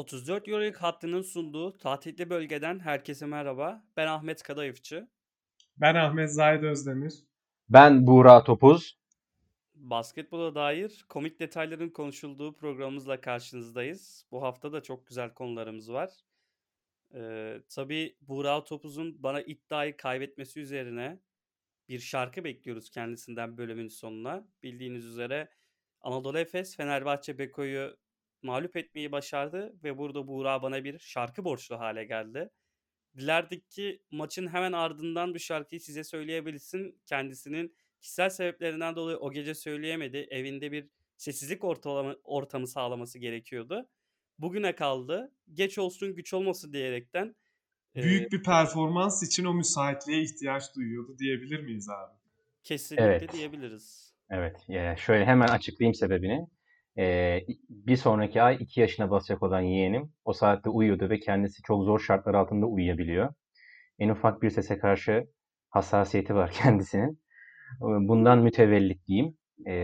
34 Euroleague hattının sunduğu tatilli bölgeden herkese merhaba. Ben Ahmet Kadayıfçı. Ben Ahmet Zahid Özdemir. Ben Buğra Topuz. Basketbola dair komik detayların konuşulduğu programımızla karşınızdayız. Bu hafta da çok güzel konularımız var. Ee, tabii Buğra Topuz'un bana iddiayı kaybetmesi üzerine bir şarkı bekliyoruz kendisinden bölümün sonuna. Bildiğiniz üzere Anadolu Efes Fenerbahçe Beko'yu mağlup etmeyi başardı ve burada Buğra bana bir şarkı borçlu hale geldi. Dilerdik ki maçın hemen ardından bu şarkıyı size söyleyebilsin. Kendisinin kişisel sebeplerinden dolayı o gece söyleyemedi. Evinde bir sessizlik ortalama, ortamı sağlaması gerekiyordu. Bugüne kaldı. Geç olsun güç olmasın diyerekten. Büyük e, bir performans için o müsaitliğe ihtiyaç duyuyordu diyebilir miyiz abi? Kesinlikle evet. diyebiliriz. Evet. Şöyle hemen açıklayayım sebebini. Bir sonraki ay 2 yaşına basacak olan yeğenim o saatte uyuyordu ve kendisi çok zor şartlar altında uyuyabiliyor. En ufak bir sese karşı hassasiyeti var kendisinin. Bundan mütevellit diyeyim.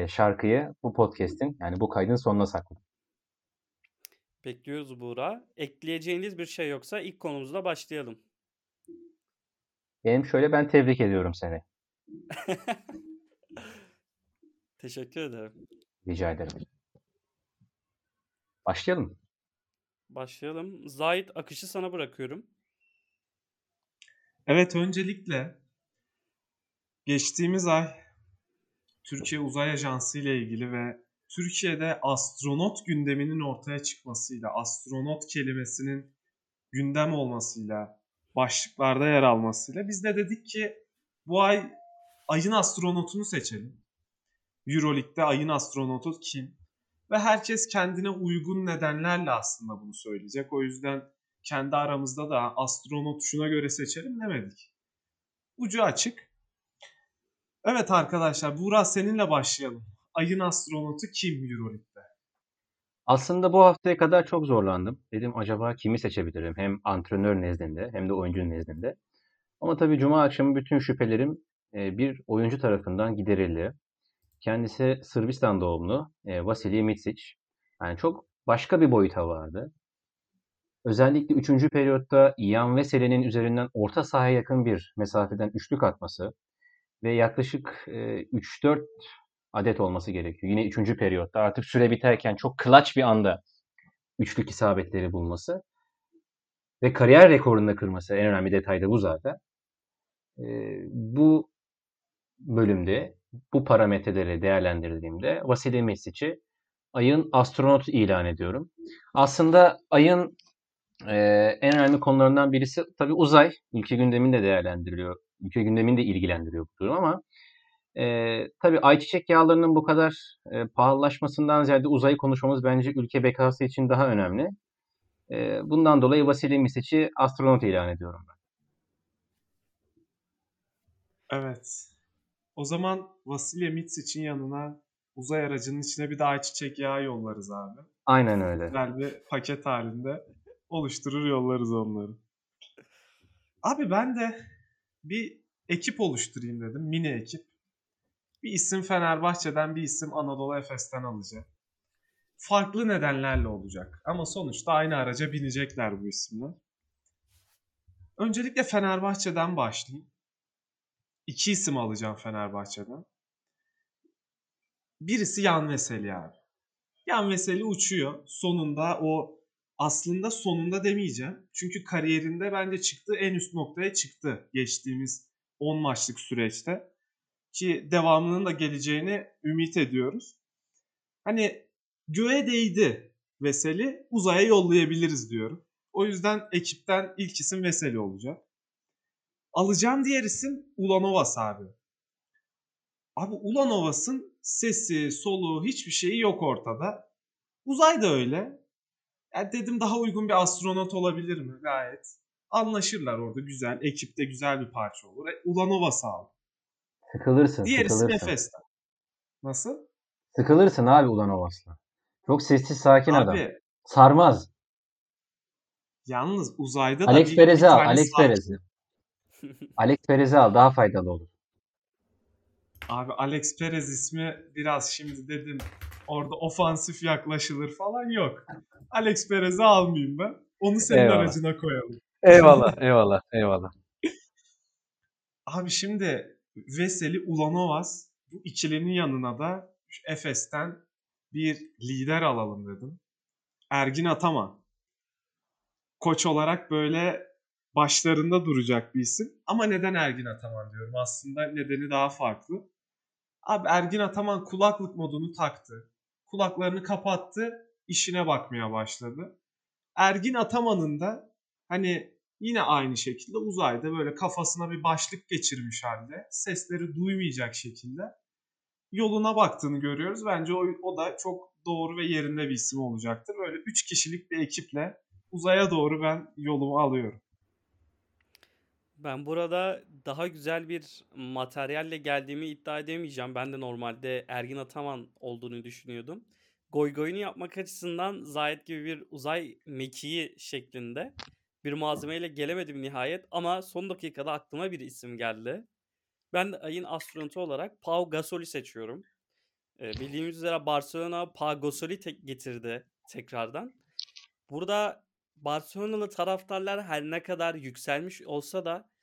Şarkıyı bu podcast'in yani bu kaydın sonuna sakladım. Bekliyoruz Buğra. Ekleyeceğiniz bir şey yoksa ilk konumuzla başlayalım. Benim şöyle ben tebrik ediyorum seni. Teşekkür ederim. Rica ederim. Başlayalım. Başlayalım. Zahit akışı sana bırakıyorum. Evet öncelikle geçtiğimiz ay Türkiye Uzay Ajansı ile ilgili ve Türkiye'de astronot gündeminin ortaya çıkmasıyla, astronot kelimesinin gündem olmasıyla, başlıklarda yer almasıyla biz de dedik ki bu ay ayın astronotunu seçelim. Euroleague'de ayın astronotu kim? Ve herkes kendine uygun nedenlerle aslında bunu söyleyecek. O yüzden kendi aramızda da astronot şuna göre seçelim demedik. Ucu açık. Evet arkadaşlar Buğra seninle başlayalım. Ayın astronotu kim Euroleague'de? Aslında bu haftaya kadar çok zorlandım. Dedim acaba kimi seçebilirim? Hem antrenör nezdinde hem de oyuncu nezdinde. Ama tabii cuma akşamı bütün şüphelerim bir oyuncu tarafından giderildi. Kendisi Sırbistan doğumlu e, Vasilij Mitsic. Yani çok başka bir boyuta vardı. Özellikle 3. periyotta Ian Veseli'nin üzerinden orta sahaya yakın bir mesafeden üçlük atması ve yaklaşık e, 3-4 adet olması gerekiyor. Yine 3. periyotta artık süre biterken çok clutch bir anda üçlük isabetleri bulması ve kariyer rekorunu da kırması en önemli detay da bu zaten. E, bu bölümde bu parametreleri değerlendirdiğimde Vasily Mesic'i ayın astronot ilan ediyorum. Aslında ayın e, en önemli konularından birisi tabii uzay. Ülke gündeminde değerlendiriliyor. Ülke gündeminde ilgilendiriyor bu durum ama e, tabii ayçiçek yağlarının bu kadar e, pahalılaşmasından ziyade uzayı konuşmamız bence ülke bekası için daha önemli. E, bundan dolayı Vasily Mesic'i astronot ilan ediyorum ben. Evet. O zaman Vasilya Mitsic'in yanına uzay aracının içine bir daha çiçek yağı yollarız abi. Aynen öyle. Güzel bir paket halinde oluşturur yollarız onları. Abi ben de bir ekip oluşturayım dedim. Mini ekip. Bir isim Fenerbahçe'den bir isim Anadolu Efes'ten alacağım. Farklı nedenlerle olacak. Ama sonuçta aynı araca binecekler bu isimler. Öncelikle Fenerbahçe'den başlayayım iki isim alacağım Fenerbahçe'den. Birisi Yan Veseli abi. Yan Veseli uçuyor. Sonunda o aslında sonunda demeyeceğim. Çünkü kariyerinde bence çıktı en üst noktaya çıktı geçtiğimiz 10 maçlık süreçte. Ki devamının da geleceğini ümit ediyoruz. Hani göğe değdi Veseli uzaya yollayabiliriz diyorum. O yüzden ekipten ilk isim Veseli olacak. Alacağım diğer isim Ulanovas abi. Abi Ulanovas'ın sesi, soluğu hiçbir şeyi yok ortada. Uzay da öyle. Yani dedim daha uygun bir astronot olabilir mi? Gayet. Anlaşırlar orada güzel. Ekipte güzel bir parça olur. E, Ulanovas abi. Sıkılırsın. Diğerisi sıkılırsın. Efes'ten. Nasıl? Sıkılırsın abi Ulanovas'la. Çok sessiz sakin abi, adam. Sarmaz. Yalnız uzayda Alex da Perez'i al. Alex. Perez'i. Alex Perez'i al daha faydalı olur. Abi Alex Perez ismi biraz şimdi dedim orada ofansif yaklaşılır falan yok. Alex Perez'i almayayım ben. Onu senin Eyvallah. aracına koyalım. Eyvallah, eyvallah, eyvallah. Abi şimdi Veseli Ulanovas bu ikilinin yanına da şu Efes'ten bir lider alalım dedim. Ergin Ataman. Koç olarak böyle başlarında duracak bir isim. Ama neden Ergin Ataman diyorum? Aslında nedeni daha farklı. Abi Ergin Ataman kulaklık modunu taktı. Kulaklarını kapattı. işine bakmaya başladı. Ergin Ataman'ın da hani yine aynı şekilde uzayda böyle kafasına bir başlık geçirmiş halde sesleri duymayacak şekilde yoluna baktığını görüyoruz. Bence o, o da çok doğru ve yerinde bir isim olacaktır. Böyle 3 kişilik bir ekiple uzaya doğru ben yolumu alıyorum. Ben burada daha güzel bir materyalle geldiğimi iddia edemeyeceğim. Ben de normalde Ergin Ataman olduğunu düşünüyordum. Goy goyunu yapmak açısından Zayet gibi bir uzay mekiği şeklinde bir malzemeyle gelemedim nihayet. Ama son dakikada aklıma bir isim geldi. Ben de ayın astronotu olarak Pau Gasol'i seçiyorum. Ee, bildiğimiz üzere Barcelona Pau Gasol'i tek getirdi tekrardan. Burada Barcelonalı taraftarlar her ne kadar yükselmiş olsa da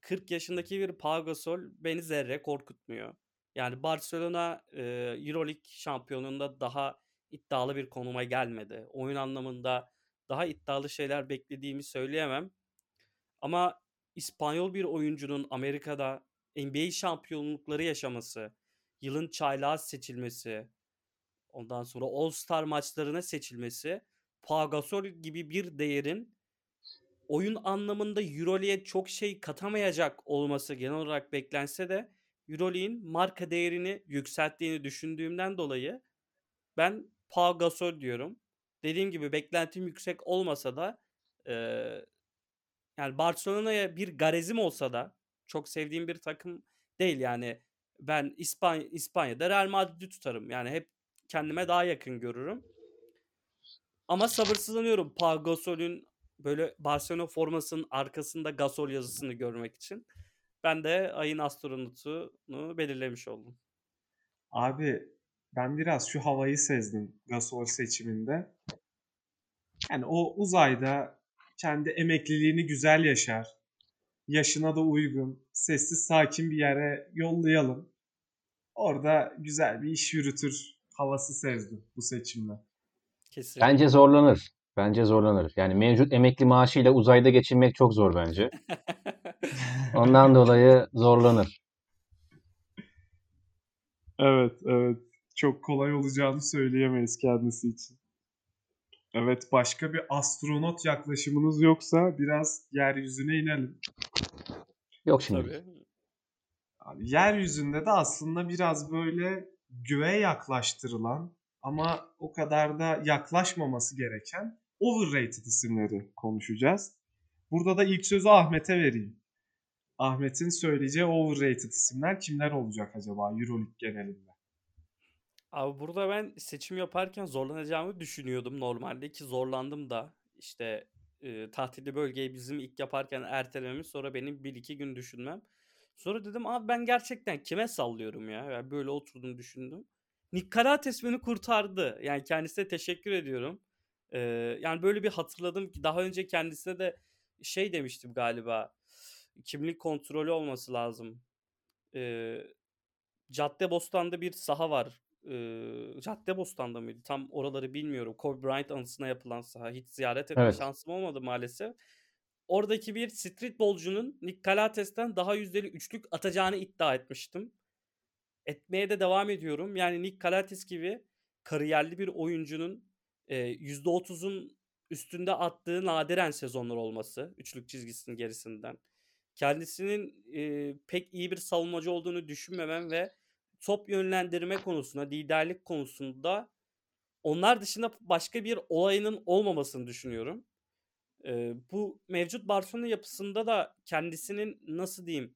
40 yaşındaki bir Pau Gasol beni zerre korkutmuyor. Yani Barcelona e, Euroleague şampiyonluğunda daha iddialı bir konuma gelmedi. Oyun anlamında daha iddialı şeyler beklediğimi söyleyemem. Ama İspanyol bir oyuncunun Amerika'da NBA şampiyonlukları yaşaması, yılın çaylağı seçilmesi, ondan sonra All-Star maçlarına seçilmesi, Pau gibi bir değerin oyun anlamında Euroleague'e çok şey katamayacak olması genel olarak beklense de Euroleague'in marka değerini yükselttiğini düşündüğümden dolayı ben Pau Gasol diyorum. Dediğim gibi beklentim yüksek olmasa da eee, yani Barcelona'ya bir garezim olsa da çok sevdiğim bir takım değil yani ben İspanya İspanya'da Real Madrid'i tutarım. Yani hep kendime daha yakın görürüm. Ama sabırsızlanıyorum Pau Gasol'ün böyle Barcelona formasının arkasında Gasol yazısını görmek için. Ben de ayın astronotunu belirlemiş oldum. Abi ben biraz şu havayı sezdim Gasol seçiminde. Yani o uzayda kendi emekliliğini güzel yaşar. Yaşına da uygun, sessiz sakin bir yere yollayalım. Orada güzel bir iş yürütür havası sezdim bu seçimle. Kesin. Bence zorlanır. Bence zorlanır. Yani mevcut emekli maaşıyla uzayda geçinmek çok zor bence. Ondan dolayı zorlanır. Evet, evet. Çok kolay olacağını söyleyemeyiz kendisi için. Evet, başka bir astronot yaklaşımınız yoksa biraz yeryüzüne inelim. Yok şimdi. Tabii. Abi, yeryüzünde de aslında biraz böyle göğe yaklaştırılan ama o kadar da yaklaşmaması gereken overrated isimleri konuşacağız. Burada da ilk sözü Ahmet'e vereyim. Ahmet'in söyleyeceği overrated isimler kimler olacak acaba Euroleague genelinde? Abi burada ben seçim yaparken zorlanacağımı düşünüyordum normalde ki zorlandım da işte e, tatilli bölgeyi bizim ilk yaparken ertelememiz sonra benim 1-2 gün düşünmem. Sonra dedim abi ben gerçekten kime sallıyorum ya? Yani böyle oturdum düşündüm. Nick Karates beni kurtardı. Yani kendisine teşekkür ediyorum. Ee, yani böyle bir hatırladım ki daha önce kendisine de şey demiştim galiba. Kimlik kontrolü olması lazım. Ee, Caddebostan'da bir saha var. Ee, Caddebostan'da mıydı? Tam oraları bilmiyorum. Kobe Bryant anısına yapılan saha. Hiç ziyaret etme Evet. şansım olmadı maalesef. Oradaki bir streetbolcunun Nick Calates'ten daha yüzdeli üçlük atacağını iddia etmiştim. Etmeye de devam ediyorum. Yani Nick Calates gibi kariyerli bir oyuncunun e, %30'un üstünde attığı nadiren sezonlar olması. Üçlük çizgisinin gerisinden. Kendisinin e, pek iyi bir savunmacı olduğunu düşünmemem ve top yönlendirme konusunda, liderlik konusunda onlar dışında başka bir olayının olmamasını düşünüyorum. Ee, bu mevcut Barcelona yapısında da kendisinin nasıl diyeyim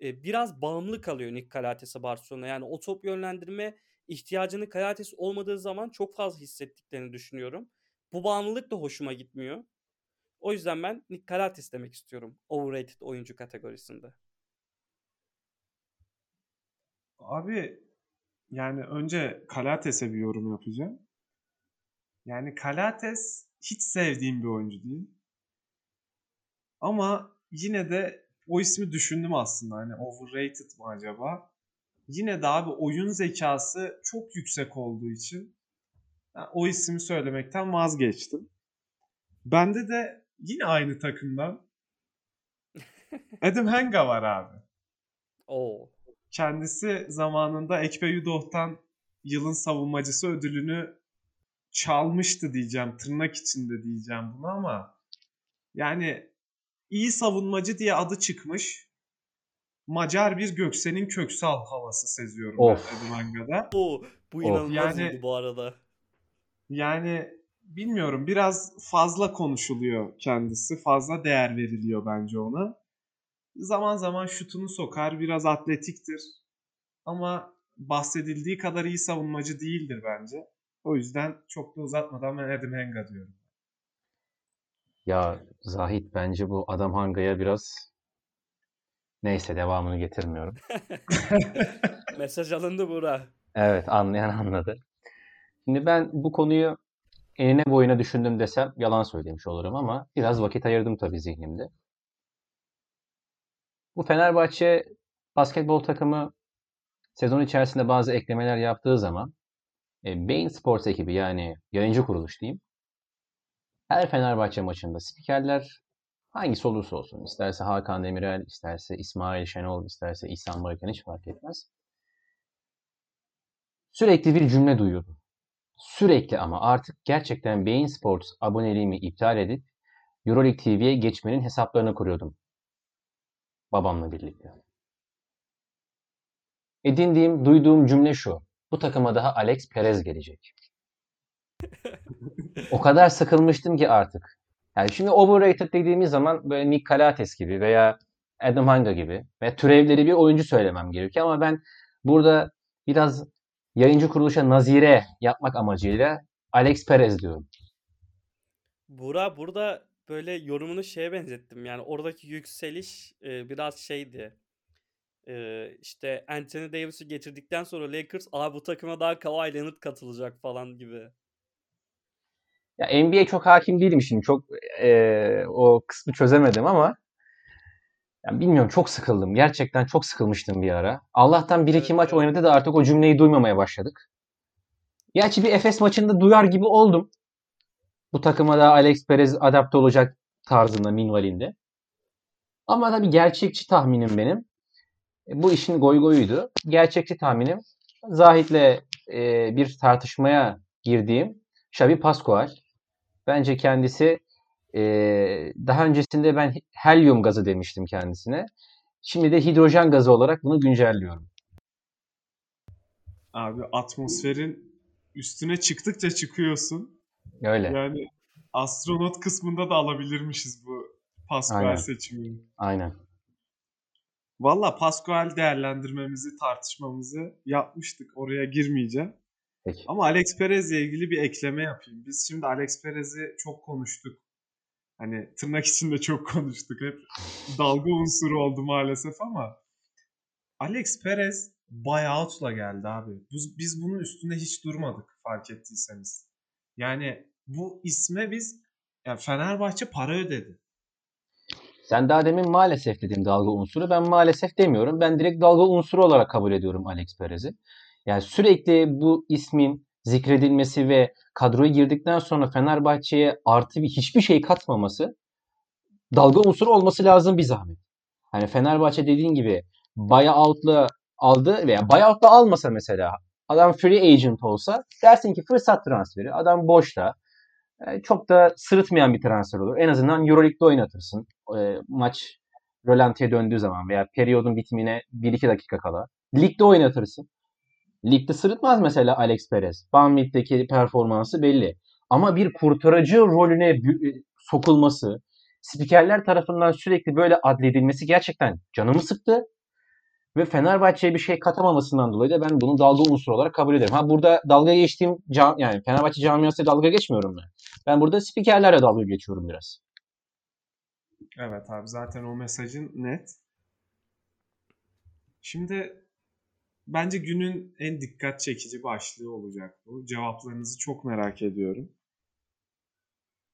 e, biraz bağımlı kalıyor Nick Calates'e Barcelona. Yani o top yönlendirme ihtiyacını Calates olmadığı zaman çok fazla hissettiklerini düşünüyorum. Bu bağımlılık da hoşuma gitmiyor. O yüzden ben Nick Calates demek istiyorum overrated oyuncu kategorisinde. Abi yani önce Kalates'e bir yorum yapacağım. Yani Kalates hiç sevdiğim bir oyuncu değil. Ama yine de o ismi düşündüm aslında. Hani overrated mı acaba? Yine de abi oyun zekası çok yüksek olduğu için ben o ismi söylemekten vazgeçtim. Bende de yine aynı takımdan Adam Henga var abi. Oo. Kendisi zamanında Ekpe Yudoh'tan yılın savunmacısı ödülünü çalmıştı diyeceğim. Tırnak içinde diyeceğim bunu ama yani iyi savunmacı diye adı çıkmış. Macar bir Göksel'in Köksal havası seziyorum Of. ben Edimanga'da. Oo, bu inanılmaz Yani- oldu bu arada. Yani bilmiyorum biraz fazla konuşuluyor kendisi. Fazla değer veriliyor bence ona. Zaman zaman şutunu sokar. Biraz atletiktir. Ama bahsedildiği kadar iyi savunmacı değildir bence. O yüzden çok da uzatmadan ben Adam Henga diyorum. Ya Zahit bence bu Adam Hanga'ya biraz neyse devamını getirmiyorum. Mesaj alındı Buğra. Evet anlayan anladı. Şimdi ben bu konuyu enine boyuna düşündüm desem yalan söylemiş olurum ama biraz vakit ayırdım tabii zihnimde. Bu Fenerbahçe basketbol takımı sezon içerisinde bazı eklemeler yaptığı zaman e, Bein Sports ekibi yani yayıncı kuruluş diyeyim. Her Fenerbahçe maçında spikerler hangisi olursa olsun isterse Hakan Demirel, isterse İsmail Şenol, isterse İhsan Baykan hiç fark etmez. Sürekli bir cümle duyuyordum. Sürekli ama artık gerçekten Bein Sports aboneliğimi iptal edip Euroleague TV'ye geçmenin hesaplarını kuruyordum. Babamla birlikte. Edindiğim, duyduğum cümle şu. Bu takıma daha Alex Perez gelecek. o kadar sıkılmıştım ki artık. Yani şimdi overrated dediğimiz zaman böyle Nick Calates gibi veya Adam Hanga gibi veya türevleri bir oyuncu söylemem gerekiyor ama ben burada biraz yayıncı kuruluşa nazire yapmak amacıyla Alex Perez diyorum. Buğra burada böyle yorumunu şeye benzettim. Yani oradaki yükseliş e, biraz şeydi. E, işte Anthony Davis'i getirdikten sonra Lakers Aa, bu takıma daha Kawhi Leonard katılacak falan gibi. Ya NBA çok hakim değilim şimdi. Çok eee, o kısmı çözemedim ama ya bilmiyorum çok sıkıldım. Gerçekten çok sıkılmıştım bir ara. Allah'tan bir iki maç oynadı da artık o cümleyi duymamaya başladık. Gerçi bir Efes maçında duyar gibi oldum. Bu takıma da Alex Perez adapte olacak tarzında minvalinde. Ama tabii gerçekçi tahminim benim. e, Bu işin goy goyuydu. Gerçekçi tahminim Zahit'le e, bir tartışmaya girdiğim Xavi Pascual. Bence kendisi e, daha öncesinde ben helyum gazı demiştim kendisine. Şimdi de hidrojen gazı olarak bunu güncelliyorum. Abi atmosferin üstüne çıktıkça çıkıyorsun. Öyle. Yani astronot kısmında da alabilirmişiz bu Pascal Aynen. seçimini. Aynen. Valla Pascal değerlendirmemizi, tartışmamızı yapmıştık. Oraya girmeyeceğim. Peki. Ama Alex Perez'le ilgili bir ekleme yapayım. Biz şimdi Alex Perez'i çok konuştuk. Hani tırnak içinde çok konuştuk. Hep dalga unsuru oldu maalesef ama Alex Perez buyout'la geldi abi. Biz, biz bunun üstünde hiç durmadık fark ettiyseniz. Yani bu isme biz yani Fenerbahçe para ödedi. Sen daha demin maalesef dedin dalga unsuru. Ben maalesef demiyorum. Ben direkt dalga unsuru olarak kabul ediyorum Alex Perez'i. Yani sürekli bu ismin zikredilmesi ve kadroya girdikten sonra Fenerbahçe'ye artı bir hiçbir şey katmaması dalga unsuru olması lazım bir zahmet. Hani Fenerbahçe dediğin gibi buyout'la aldı veya buyout'la almasa mesela adam free agent olsa dersin ki fırsat transferi adam boşta e, çok da sırıtmayan bir transfer olur. En azından Euroleague'de oynatırsın. E, maç rölantiye döndüğü zaman veya periyodun bitimine 1-2 dakika kala. Ligde oynatırsın. Ligde sırıtmaz mesela Alex Perez. Banvit'teki performansı belli. Ama bir kurtarıcı rolüne e, sokulması, spikerler tarafından sürekli böyle adledilmesi gerçekten canımı sıktı. Ve Fenerbahçe'ye bir şey katamamasından dolayı da ben bunu dalga unsuru olarak kabul ederim. Ha burada dalga geçtiğim cam, yani Fenerbahçe camiasıyla dalga geçmiyorum ben. Ben burada spikerlerle dalga geçiyorum biraz. Evet abi zaten o mesajın net. Şimdi bence günün en dikkat çekici başlığı olacak bu. Cevaplarınızı çok merak ediyorum.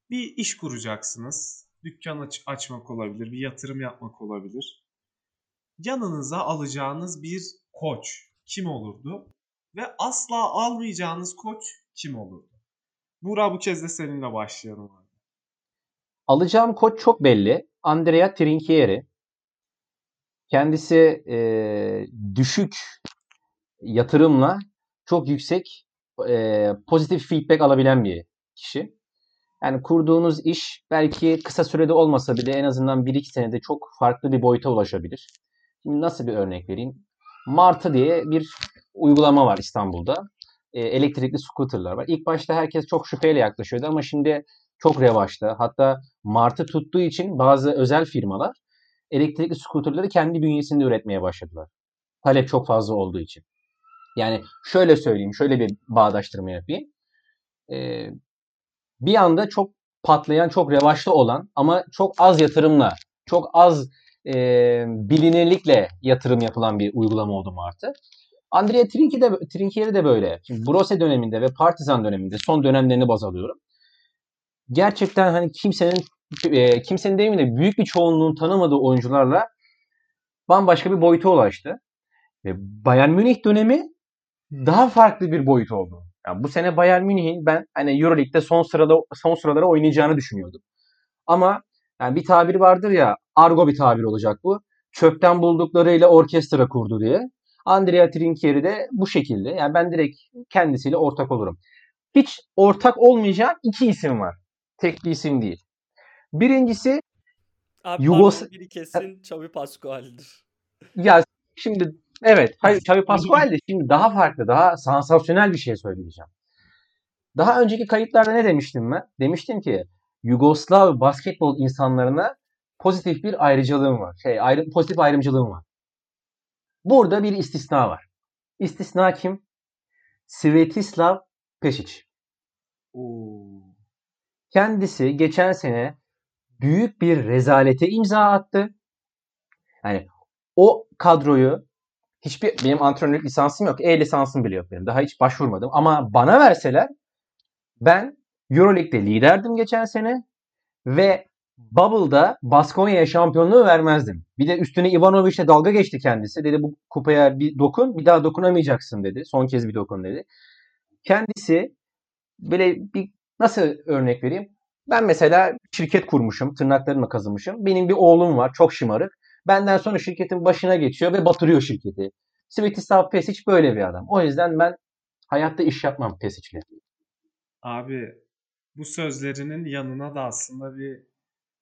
Bir iş kuracaksınız. Dükkan aç- açmak olabilir, bir yatırım yapmak olabilir. Yanınıza alacağınız bir koç kim olurdu? Ve asla almayacağınız koç kim olurdu? Buğra bu kez de seninle başlayalım abi. Alacağım koç çok belli. Andrea Trinchieri. Kendisi e, düşük yatırımla çok yüksek e, pozitif feedback alabilen bir kişi. Yani kurduğunuz iş belki kısa sürede olmasa bile en azından 1-2 senede çok farklı bir boyuta ulaşabilir. Şimdi nasıl bir örnek vereyim? Martı diye bir uygulama var İstanbul'da. E, elektrikli scooterlar var. İlk başta herkes çok şüpheyle yaklaşıyordu ama şimdi çok revaçta. Hatta Martı tuttuğu için bazı özel firmalar elektrikli scooterları kendi bünyesinde üretmeye başladılar. Talep çok fazla olduğu için. Yani şöyle söyleyeyim, şöyle bir bağdaştırma yapayım. Ee, bir anda çok patlayan, çok revaçta olan ama çok az yatırımla, çok az e, bilinirlikle yatırım yapılan bir uygulama oldu Martı. Andrea Trinki de, Trinkieri de böyle. Şimdi Brose döneminde ve Partizan döneminde son dönemlerini baz alıyorum. Gerçekten hani kimsenin e, kimsenin değil mi de büyük bir çoğunluğun tanımadığı oyuncularla bambaşka bir boyuta ulaştı. Ve Bayern Münih dönemi daha farklı bir boyut oldu. Yani bu sene Bayern Münih'in ben hani EuroLeague'de son sırada son sıralara oynayacağını düşünüyordum. Ama yani bir tabir vardır ya, argo bir tabir olacak bu. Çöpten bulduklarıyla orkestra kurdu diye. Andrea Trinchieri de bu şekilde. Yani ben direkt kendisiyle ortak olurum. Hiç ortak olmayacağım iki isim var. Tek bir isim değil. Birincisi Abi Yugos- biri kesin Xavi Pascual'dir. ya şimdi evet hayır Xavi Pascual de şimdi daha farklı, daha sansasyonel bir şey söyleyeceğim. Daha önceki kayıtlarda ne demiştim ben? Demiştim ki Yugoslav basketbol insanlarına pozitif bir ayrıcalığım var. Şey, ayrı, pozitif ayrımcılığım var. Burada bir istisna var. İstisna kim? Svetislav. Oo. Kendisi geçen sene büyük bir rezalete imza attı. Yani o kadroyu hiçbir benim antrenörlük lisansım yok. E lisansım bile yok benim. Daha hiç başvurmadım. Ama bana verseler ben Euroleague'de liderdim geçen sene ve Bubble'da Baskonya'ya şampiyonluğu vermezdim. Bir de üstüne Ivanovic'e dalga geçti kendisi. Dedi bu kupaya bir dokun, bir daha dokunamayacaksın dedi. Son kez bir dokun dedi. Kendisi böyle bir nasıl örnek vereyim? Ben mesela şirket kurmuşum, tırnaklarımla kazımışım. Benim bir oğlum var, çok şımarık. Benden sonra şirketin başına geçiyor ve batırıyor şirketi. Svetislav Pesic böyle bir adam. O yüzden ben hayatta iş yapmam Pesic'le. Abi bu sözlerinin yanına da aslında bir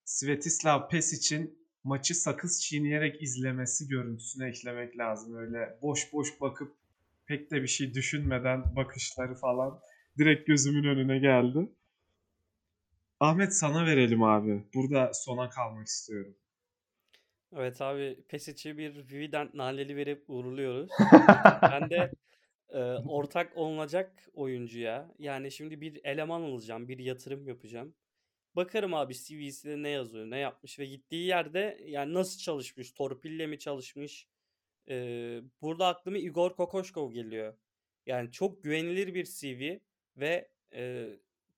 Svetislav Pesic'in maçı sakız çiğneyerek izlemesi görüntüsünü eklemek lazım. Öyle boş boş bakıp pek de bir şey düşünmeden bakışları falan direkt gözümün önüne geldi. Ahmet sana verelim abi. Burada sona kalmak istiyorum. Evet abi Pesic'i bir Vivident naneli verip uğurluyoruz. Ben de e, ortak olunacak oyuncuya yani şimdi bir eleman alacağım, bir yatırım yapacağım. Bakarım abi CV'sinde ne yazıyor, ne yapmış ve gittiği yerde yani nasıl çalışmış, torpille mi çalışmış. E, burada aklıma Igor Kokoşkov geliyor. Yani çok güvenilir bir CV ve e,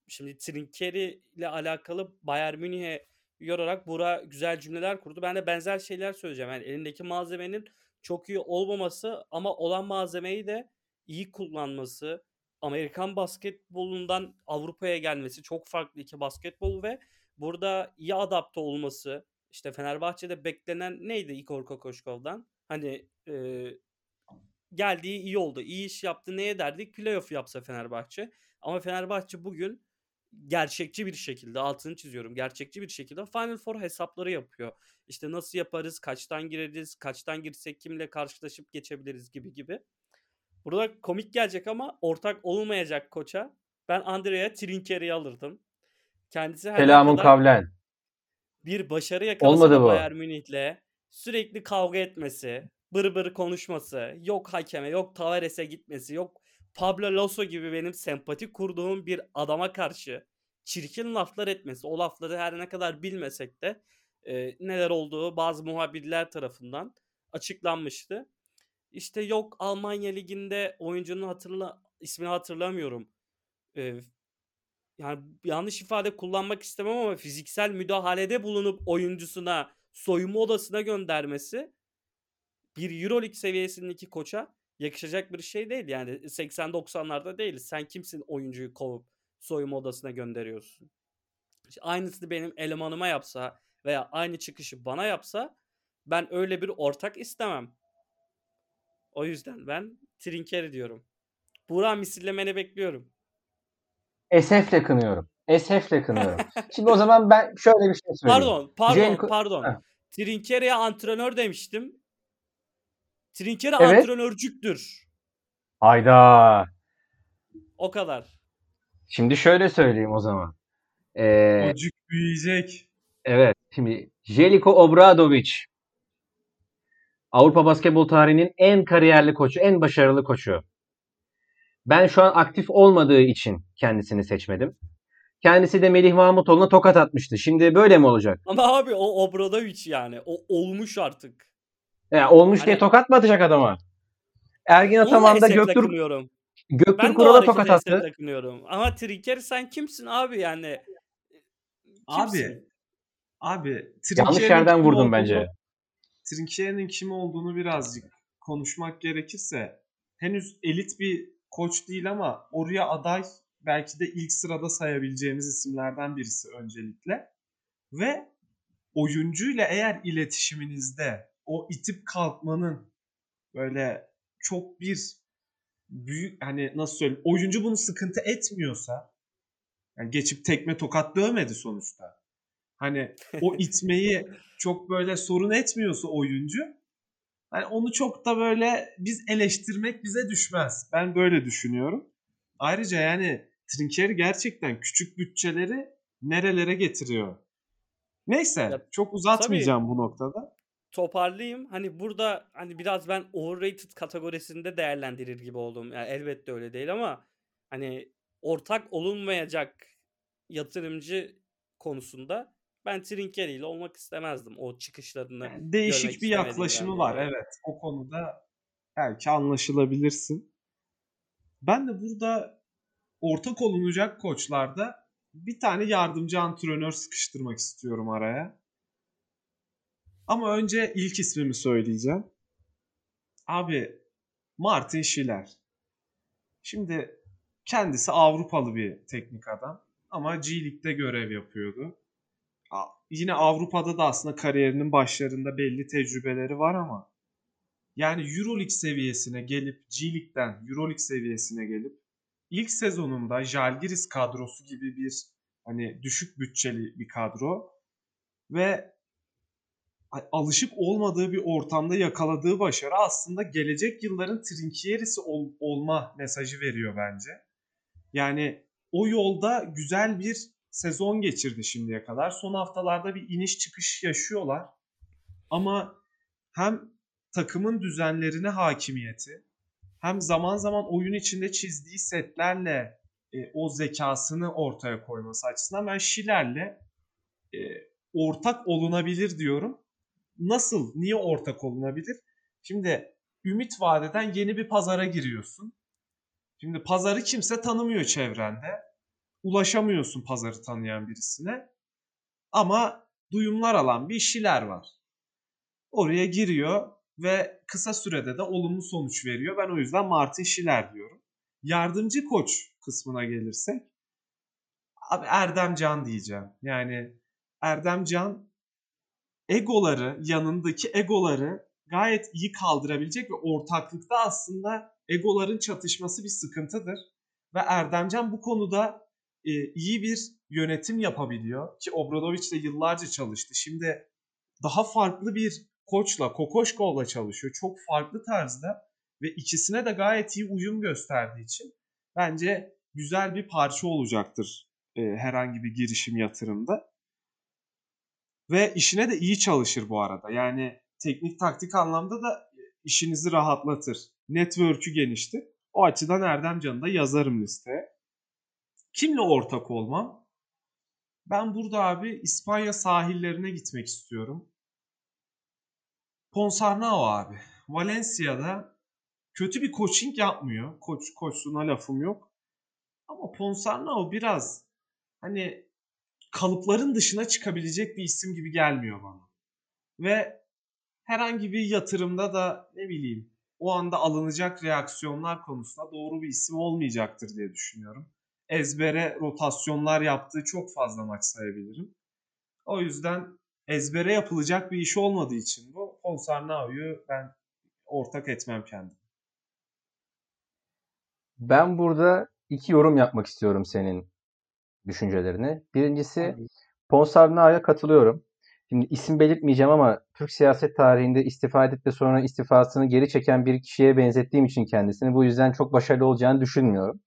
şimdi Trinkieri ile alakalı Bayern Münih'e yorarak Burak güzel cümleler kurdu. Ben de benzer şeyler söyleyeceğim. Yani elindeki malzemenin çok iyi olmaması ama olan malzemeyi de iyi kullanması, Amerikan basketbolundan Avrupa'ya gelmesi çok farklı iki basketbol ve burada iyi adapte olması. İşte Fenerbahçe'de beklenen neydi Igor Kokoşkov'dan? Hani e, geldiği iyi oldu. iyi iş yaptı. Neye derdik? Playoff yapsa Fenerbahçe. Ama Fenerbahçe bugün gerçekçi bir şekilde altını çiziyorum. Gerçekçi bir şekilde Final Four hesapları yapıyor. İşte nasıl yaparız, kaçtan gireriz, kaçtan girsek kimle karşılaşıp geçebiliriz gibi gibi. Burada komik gelecek ama ortak olmayacak koça ben Andrea Trinkieri'yi alırdım. Kendisi her Selamun kavlen. bir başarı yakalasa. Bayern Münih'le sürekli kavga etmesi, bır bır konuşması, yok hakeme, yok Tavares'e gitmesi, yok Pablo Lasso gibi benim sempati kurduğum bir adama karşı çirkin laflar etmesi, o lafları her ne kadar bilmesek de e, neler olduğu bazı muhabirler tarafından açıklanmıştı. İşte yok Almanya Ligi'nde oyuncunun hatırla ismini hatırlamıyorum. E, yani yanlış ifade kullanmak istemem ama fiziksel müdahalede bulunup oyuncusuna soyunma odasına göndermesi bir Euroleague seviyesindeki koça yakışacak bir şey değil. Yani 80-90'larda değiliz. Sen kimsin oyuncuyu kovup soyunma odasına gönderiyorsun? İşte aynısını benim elemanıma yapsa veya aynı çıkışı bana yapsa ben öyle bir ortak istemem. O yüzden ben Trinker diyorum. Burak misillemeni bekliyorum. Esefle kınıyorum. Esefle kınıyorum. Şimdi o zaman ben şöyle bir şey söyleyeyim. Pardon, pardon, Jane- pardon. Heh. Trinkere'ye antrenör demiştim. Trinkere Evet. antrenörcüktür. Hayda. O kadar. Şimdi şöyle söyleyeyim o zaman. Ee, Çocuk büyüyecek. evet. Şimdi Jeliko Obradovic Avrupa basketbol tarihinin en kariyerli koçu, en başarılı koçu. Ben şu an aktif olmadığı için kendisini seçmedim. Kendisi de Melih Mahmutoğlu'na tokat atmıştı. Şimdi böyle mi olacak? Ama abi o Obradovic yani. O olmuş artık. Ya olmuş diye Hani- tokat mı atacak adama? Ergin Onu da Ataman da esefle Göktürk. Göktürk Kural'a tokat attı. Ama Trinker sen kimsin abi yani? Abi, Kimsin? abi Yanlış Trinkier'in yerden vurdun olduğunu- bence. Trinkier'in kim olduğunu birazcık konuşmak gerekirse henüz elit bir koç değil ama oraya aday belki de ilk sırada sayabileceğimiz isimlerden birisi öncelikle. Ve oyuncuyla eğer iletişiminizde o itip kalkmanın böyle çok bir büyük hani nasıl söyleyeyim oyuncu bunu sıkıntı etmiyorsa yani geçip tekme tokat dövmedi sonuçta. Hani o itmeyi çok böyle sorun etmiyorsa oyuncu hani onu çok da böyle biz eleştirmek bize düşmez. Ben böyle düşünüyorum. Ayrıca yani Trinkieri gerçekten küçük bütçeleri nerelere getiriyor. Neyse Ya, çok uzatmayacağım bu noktada. Toparlayayım. Hani burada hani biraz ben overrated kategorisinde değerlendirir gibi oldum. Yani elbette öyle değil ama hani ortak olunmayacak yatırımcı konusunda ben Trinker ile olmak istemezdim. O çıkışlarını Yani değişik bir yaklaşımı var dolayı. evet. O konuda belki anlaşılabilirsin. Ben de burada ortak olunacak koçlarda bir tane yardımcı antrenör sıkıştırmak istiyorum araya. Ama önce ilk ismimi söyleyeceğim. Abi Martin Schiller. Şimdi kendisi Avrupalı bir teknik adam ama G League'de görev yapıyordu. Yine Avrupa'da da aslında kariyerinin başlarında belli tecrübeleri var ama yani Euroleague seviyesine gelip G League'den Euroleague seviyesine gelip ilk sezonunda Žalgiris kadrosu gibi bir hani düşük bütçeli bir kadro ve alışık olmadığı bir ortamda yakaladığı başarı aslında gelecek yılların Trinkierisi ol- olma mesajı veriyor bence. Yani o yolda güzel bir sezon geçirdi şimdiye kadar. Son haftalarda bir iniş çıkış yaşıyorlar. Ama hem takımın düzenlerine hakimiyeti hem zaman zaman oyun içinde çizdiği setlerle e, o zekasını ortaya koyması açısından ben Schiller'le e, ortak olunabilir diyorum. Nasıl? Niye ortak olunabilir? Şimdi ümit vadeden yeni bir pazara giriyorsun. Şimdi pazarı kimse tanımıyor çevrende. Ulaşamıyorsun pazarı tanıyan birisine. Ama duyumlar alan bir işçiler var. Oraya giriyor ve kısa sürede de olumlu sonuç veriyor. Ben o yüzden Martin Schiller diyorum. Yardımcı koç kısmına gelirsek abi Erdem Can diyeceğim. Yani Erdem Can egoları, yanındaki egoları gayet iyi kaldırabilecek ve ortaklıkta aslında egoların çatışması bir sıkıntıdır. Ve Erdemcan bu konuda e, iyi bir yönetim yapabiliyor. Ki Obradoviç de yıllarca çalıştı. Şimdi daha farklı bir koçla, Kokoşkov'la çalışıyor. Çok farklı tarzda ve ikisine de gayet iyi uyum gösterdiği için bence güzel bir parça olacaktır e, herhangi bir girişim yatırımda. Ve işine de iyi çalışır bu arada. Yani teknik taktik anlamda da işinizi rahatlatır. Network'ü geniştir. O açıdan Erdem Can'ı da yazarım listeye. Kimle ortak olmam? Ben burada abi İspanya sahillerine gitmek istiyorum. Ponsarnau abi. Valencia'da kötü bir coaching yapmıyor. Koç koçluğuna lafım yok. Ama Ponsarnau biraz hani kalıpların dışına çıkabilecek bir isim gibi gelmiyor bana. Ve herhangi bir yatırımda da ne bileyim o anda alınacak reaksiyonlar konusunda doğru bir isim olmayacaktır diye düşünüyorum. Ezbere rotasyonlar yaptığı çok fazla maç sayabilirim. O yüzden ezbere yapılacak bir iş olmadığı için bu Ponsarnao'yu ben ortak etmem kendim. Ben burada iki yorum yapmak istiyorum senin düşüncelerine. Birincisi Ponsarnao'ya katılıyorum. Şimdi isim belirtmeyeceğim ama Türk siyaset tarihinde istifa edip de sonra istifasını geri çeken bir kişiye benzettiğim için kendisini bu yüzden çok başarılı olacağını düşünmüyorum.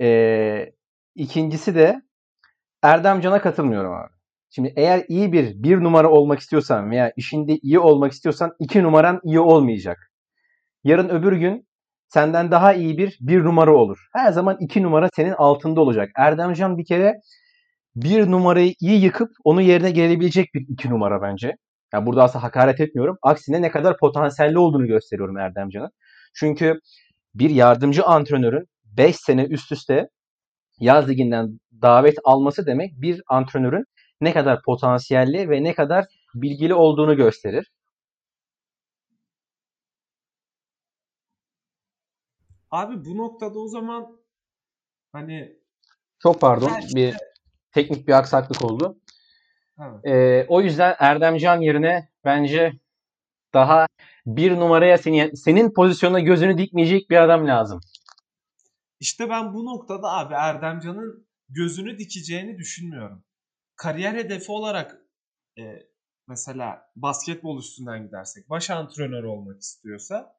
Ee, ikincisi de Erdem Can'a katılmıyorum abi. Şimdi eğer iyi bir bir numara olmak istiyorsan veya işinde iyi olmak istiyorsan iki numaran iyi olmayacak. Yarın öbür gün senden daha iyi bir bir numara olur. Her zaman iki numara senin altında olacak. Erdemcan bir kere bir numarayı iyi yıkıp onun yerine gelebilecek bir iki numara bence. Yani burada aslında hakaret etmiyorum. Aksine ne kadar potansiyelli olduğunu gösteriyorum Erdemcan'ın. Çünkü bir yardımcı antrenörün 5 sene üst üste yaz liginden davet alması demek bir antrenörün ne kadar potansiyelli ve ne kadar bilgili olduğunu gösterir. Abi bu noktada o zaman hani çok pardon Belki bir de... teknik bir aksaklık oldu. Ee, o yüzden Erdemcan yerine bence daha bir numaraya senin, senin pozisyonuna gözünü dikmeyecek bir adam lazım. İşte ben bu noktada abi Erdemcan'ın gözünü dikeceğini düşünmüyorum. Kariyer hedefi olarak e, mesela basketbol üstünden gidersek baş antrenör olmak istiyorsa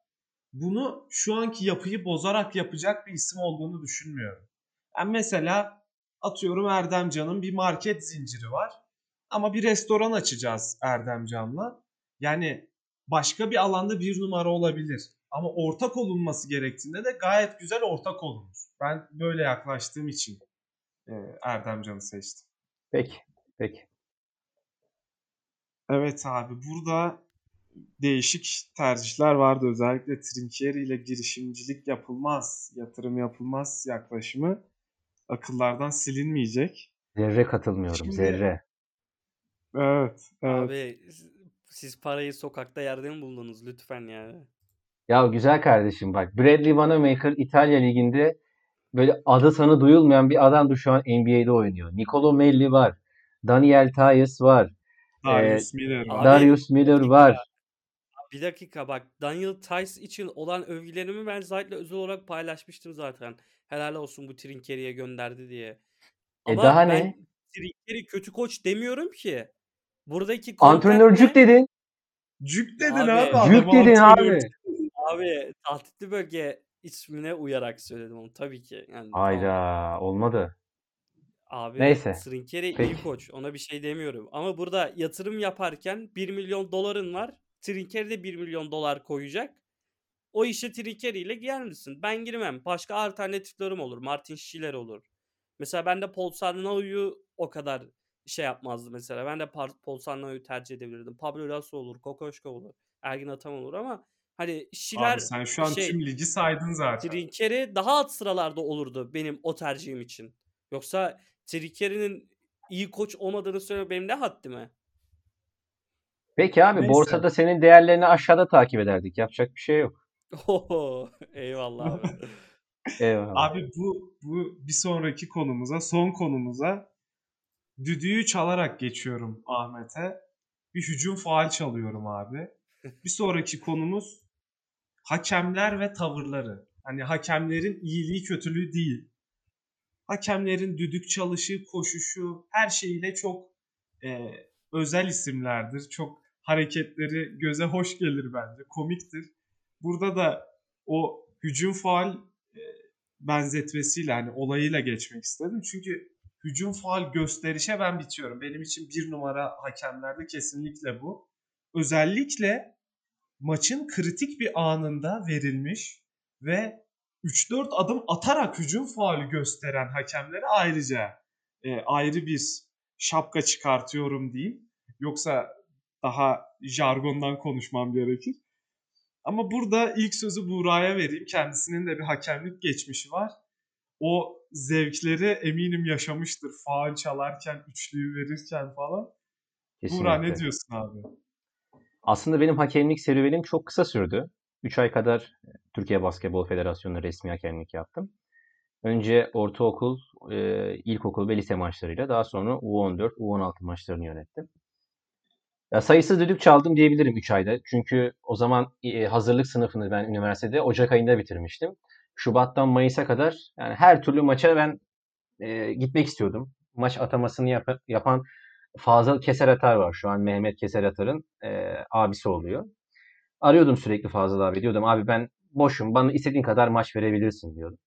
bunu şu anki yapıyı bozarak yapacak bir isim olduğunu düşünmüyorum. Ben mesela atıyorum Erdemcan'ın bir market zinciri var ama bir restoran açacağız Erdemcan'la. Yani başka bir alanda bir numara olabilir. Ama ortak olunması gerektiğinde de gayet güzel ortak olunur. Ben böyle yaklaştığım için e, Erdemcan'ı seçtim. Peki, peki. Evet abi burada değişik tercihler vardı. Özellikle Trinkieri ile girişimcilik yapılmaz, yatırım yapılmaz yaklaşımı akıllardan silinmeyecek. Zerre katılmıyorum, Şimdi, zerre. Evet, evet. Abi siz parayı sokakta yerde mi buldunuz lütfen yani? Ya güzel kardeşim bak Bradley Wanamaker İtalya Ligi'nde böyle adı sanı duyulmayan bir adamdı şu an NBA'de oynuyor. Nicolo Melli var. Daniel Tyus var. Darius ee, Miller var. Darius Miller var. Bir dakika bak Daniel Tice için olan övgülerimi ben zaten özel olarak paylaşmıştım zaten. Helal olsun bu Trinkeri'ye gönderdi diye. E Ama e daha ben ne? Trinkeri kötü koç demiyorum ki. Buradaki antrenörcük ne? dedin. Cük dedin abi. abi cük dedin abi. Abi tahtitli bölge ismine uyarak söyledim onu tabii ki. Yani, Hayda tamam. olmadı. Abi Neyse. Trinkeri iyi koç ona bir şey demiyorum. Ama burada yatırım yaparken 1 milyon doların var. Trinkeri de 1 milyon dolar koyacak. O işe Trinkeri ile girer misin? Ben girmem. Başka alternatiflerim olur. Martin Schiller olur. Mesela ben de Paul Sarnao'yu o kadar şey yapmazdı mesela. Ben de Paul Sarnao'yu tercih edebilirdim. Pablo Lasso olur, Kokoşko olur, Ergin Atam olur ama hani Schiller Abi sen şu an şey, tüm ligi saydın zaten. Trinkeri daha alt sıralarda olurdu benim o tercihim için. Yoksa Trinkeri'nin iyi koç olmadığını söylemek benim ne haddime? Peki abi Neyse. borsada senin değerlerini aşağıda takip ederdik. Yapacak bir şey yok. Oho, eyvallah abi. eyvallah. Abi bu bu bir sonraki konumuza, son konumuza düdüğü çalarak geçiyorum Ahmet'e. Bir hücum faal çalıyorum abi. Bir sonraki konumuz hakemler ve tavırları. Hani hakemlerin iyiliği kötülüğü değil. Hakemlerin düdük çalışı, koşuşu her şeyiyle çok e, özel isimlerdir. Çok hareketleri göze hoş gelir bence. Komiktir. Burada da o hücum faal e, benzetmesiyle hani olayıyla geçmek istedim. Çünkü hücum faal gösterişe ben bitiyorum. Benim için bir numara hakemlerde kesinlikle bu. Özellikle maçın kritik bir anında verilmiş ve 3-4 adım atarak hücum faali gösteren hakemlere ayrıca e, ayrı bir şapka çıkartıyorum diyeyim. Yoksa daha jargondan konuşmam gerekir. Ama burada ilk sözü Buğra'ya vereyim. Kendisinin de bir hakemlik geçmişi var. O zevkleri eminim yaşamıştır. Faal çalarken, üçlüyü verirken falan. Buğra ne Kesinlikle. diyorsun abi? Aslında benim hakemlik serüvenim çok kısa sürdü. 3 ay kadar e, Türkiye Basketbol Federasyonu'na resmi hakemlik yaptım. Önce ortaokul, e, ilkokul ve lise maçlarıyla daha sonra U14, U16 maçlarını yönettim. Ya sayısız düdük çaldım diyebilirim 3 ayda. Çünkü o zaman e, hazırlık sınıfını ben üniversitede Ocak ayında bitirmiştim. Şubattan Mayıs'a kadar yani her türlü maça ben e, gitmek istiyordum. Maç atamasını yap- yapan Fazıl Keser Atar var. Şu an Mehmet Keser Atar'ın e, abisi oluyor. Arıyordum sürekli Fazıl abi. Diyordum abi ben boşum. Bana istediğin kadar maç verebilirsin diyordum.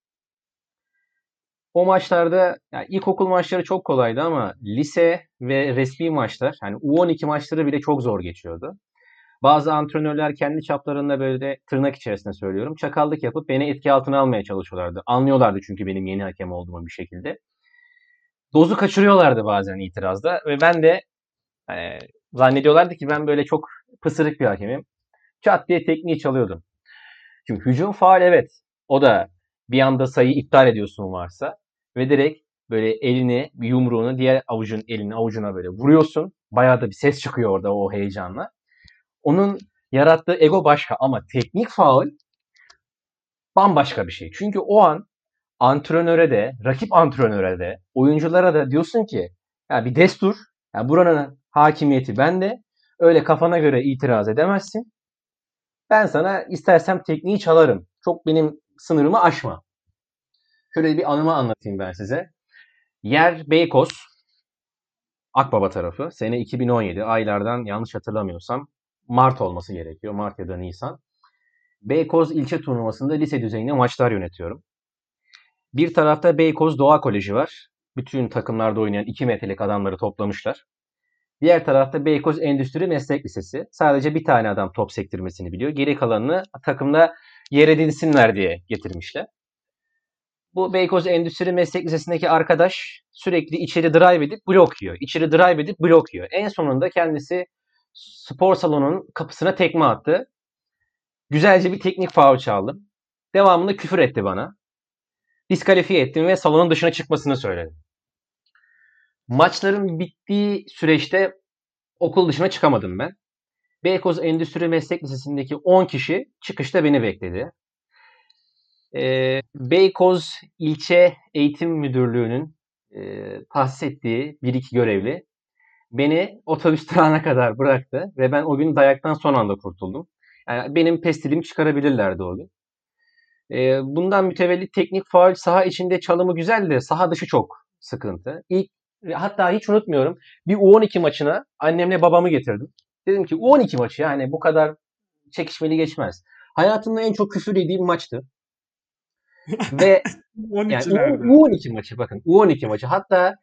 O maçlarda yani ilkokul maçları çok kolaydı ama lise ve resmi maçlar hani U12 maçları bile çok zor geçiyordu. Bazı antrenörler kendi çaplarında böyle tırnak içerisinde söylüyorum. Çakallık yapıp beni etki altına almaya çalışıyorlardı. Anlıyorlardı çünkü benim yeni hakem olduğumu bir şekilde. Dozu kaçırıyorlardı bazen itirazda ve ben de e, zannediyorlardı ki ben böyle çok pısırık bir hakemim. Çat diye tekniği çalıyordum. Şimdi hücum faal evet. O da bir anda sayı iptal ediyorsun varsa ve direkt böyle elini, yumruğunu diğer avucun elini avucuna böyle vuruyorsun. Bayağı da bir ses çıkıyor orada o heyecanla. Onun yarattığı ego başka ama teknik faul bambaşka bir şey. Çünkü o an antrenöre de, rakip antrenöre de, oyunculara da diyorsun ki ya bir destur, ya buranın hakimiyeti bende. Öyle kafana göre itiraz edemezsin. Ben sana istersem tekniği çalarım. Çok benim sınırımı aşma. Şöyle bir anımı anlatayım ben size. Yer Beykoz, Akbaba tarafı. Sene 2017. Aylardan yanlış hatırlamıyorsam Mart olması gerekiyor. Mart ya da Nisan. Beykoz ilçe turnuvasında lise düzeyinde maçlar yönetiyorum. Bir tarafta Beykoz Doğa Koleji var. Bütün takımlarda oynayan 2 metrelik adamları toplamışlar. Diğer tarafta Beykoz Endüstri Meslek Lisesi. Sadece bir tane adam top sektirmesini biliyor. Geri kalanını takımda yer edinsinler diye getirmişler. Bu Beykoz Endüstri Meslek Lisesi'ndeki arkadaş sürekli içeri drive edip blok yiyor. İçeri drive edip blok yiyor. En sonunda kendisi spor salonunun kapısına tekme attı. Güzelce bir teknik faul çaldım. Devamında küfür etti bana. Diskalifiye ettim ve salonun dışına çıkmasını söyledim. Maçların bittiği süreçte okul dışına çıkamadım ben. Beykoz Endüstri Meslek Lisesi'ndeki 10 kişi çıkışta beni bekledi. Ee, Beykoz İlçe Eğitim Müdürlüğü'nün e, tahsis ettiği bir iki görevli beni otobüs durağına kadar bıraktı ve ben o gün dayaktan son anda kurtuldum. Yani benim pestilimi çıkarabilirlerdi o gün. Ee, bundan mütevellit teknik faul saha içinde çalımı güzel de saha dışı çok sıkıntı. İlk hatta hiç unutmuyorum bir U12 maçına annemle babamı getirdim. Dedim ki U12 maçı yani bu kadar çekişmeli geçmez. Hayatımda en çok küfür yediğim maçtı. Ve yani 12'lerde. U12 maçı bakın U12 maçı hatta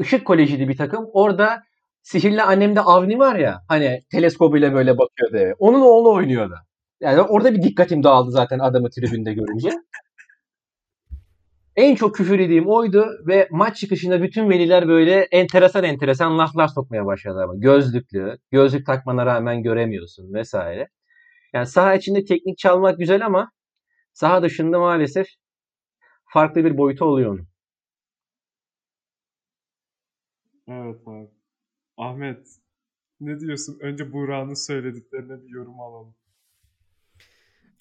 Işık Koleji'li bir takım orada sihirli annemde Avni var ya hani teleskobuyla böyle bakıyordu eve. Onun oğlu oynuyordu. Yani orada bir dikkatim dağıldı zaten adamı tribünde görünce. En çok küfür yediğim oydu ve maç çıkışında bütün veliler böyle enteresan enteresan laflar sokmaya başladı ama. Gözlüklü, gözlük takmana rağmen göremiyorsun vesaire. Yani saha içinde teknik çalmak güzel ama saha dışında maalesef farklı bir boyutu oluyor onun. Evet abi. Ahmet ne diyorsun? Önce Buğra'nın söylediklerine bir yorum alalım.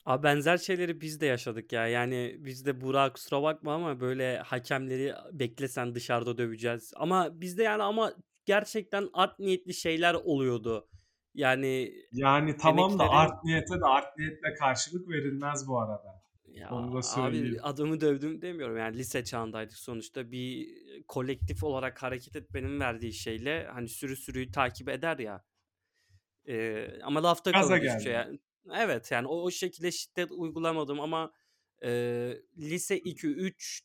Abi benzer şeyleri biz de yaşadık ya. Yani biz de Burak kusura bakma ama böyle hakemleri beklesen dışarıda döveceğiz. Ama bizde yani ama gerçekten art niyetli şeyler oluyordu. Yani Yani tamam da art niyete de art niyetle karşılık verilmez bu arada. Ya Onu da abi adamı dövdüm demiyorum. Yani lise çağındaydık sonuçta. Bir kolektif olarak hareket etmenin verdiği şeyle hani sürü sürüyü takip eder ya. Ee, ama lafta geldi. şey. Yani, evet yani o, o şekilde şiddet uygulamadım ama e, lise 2-3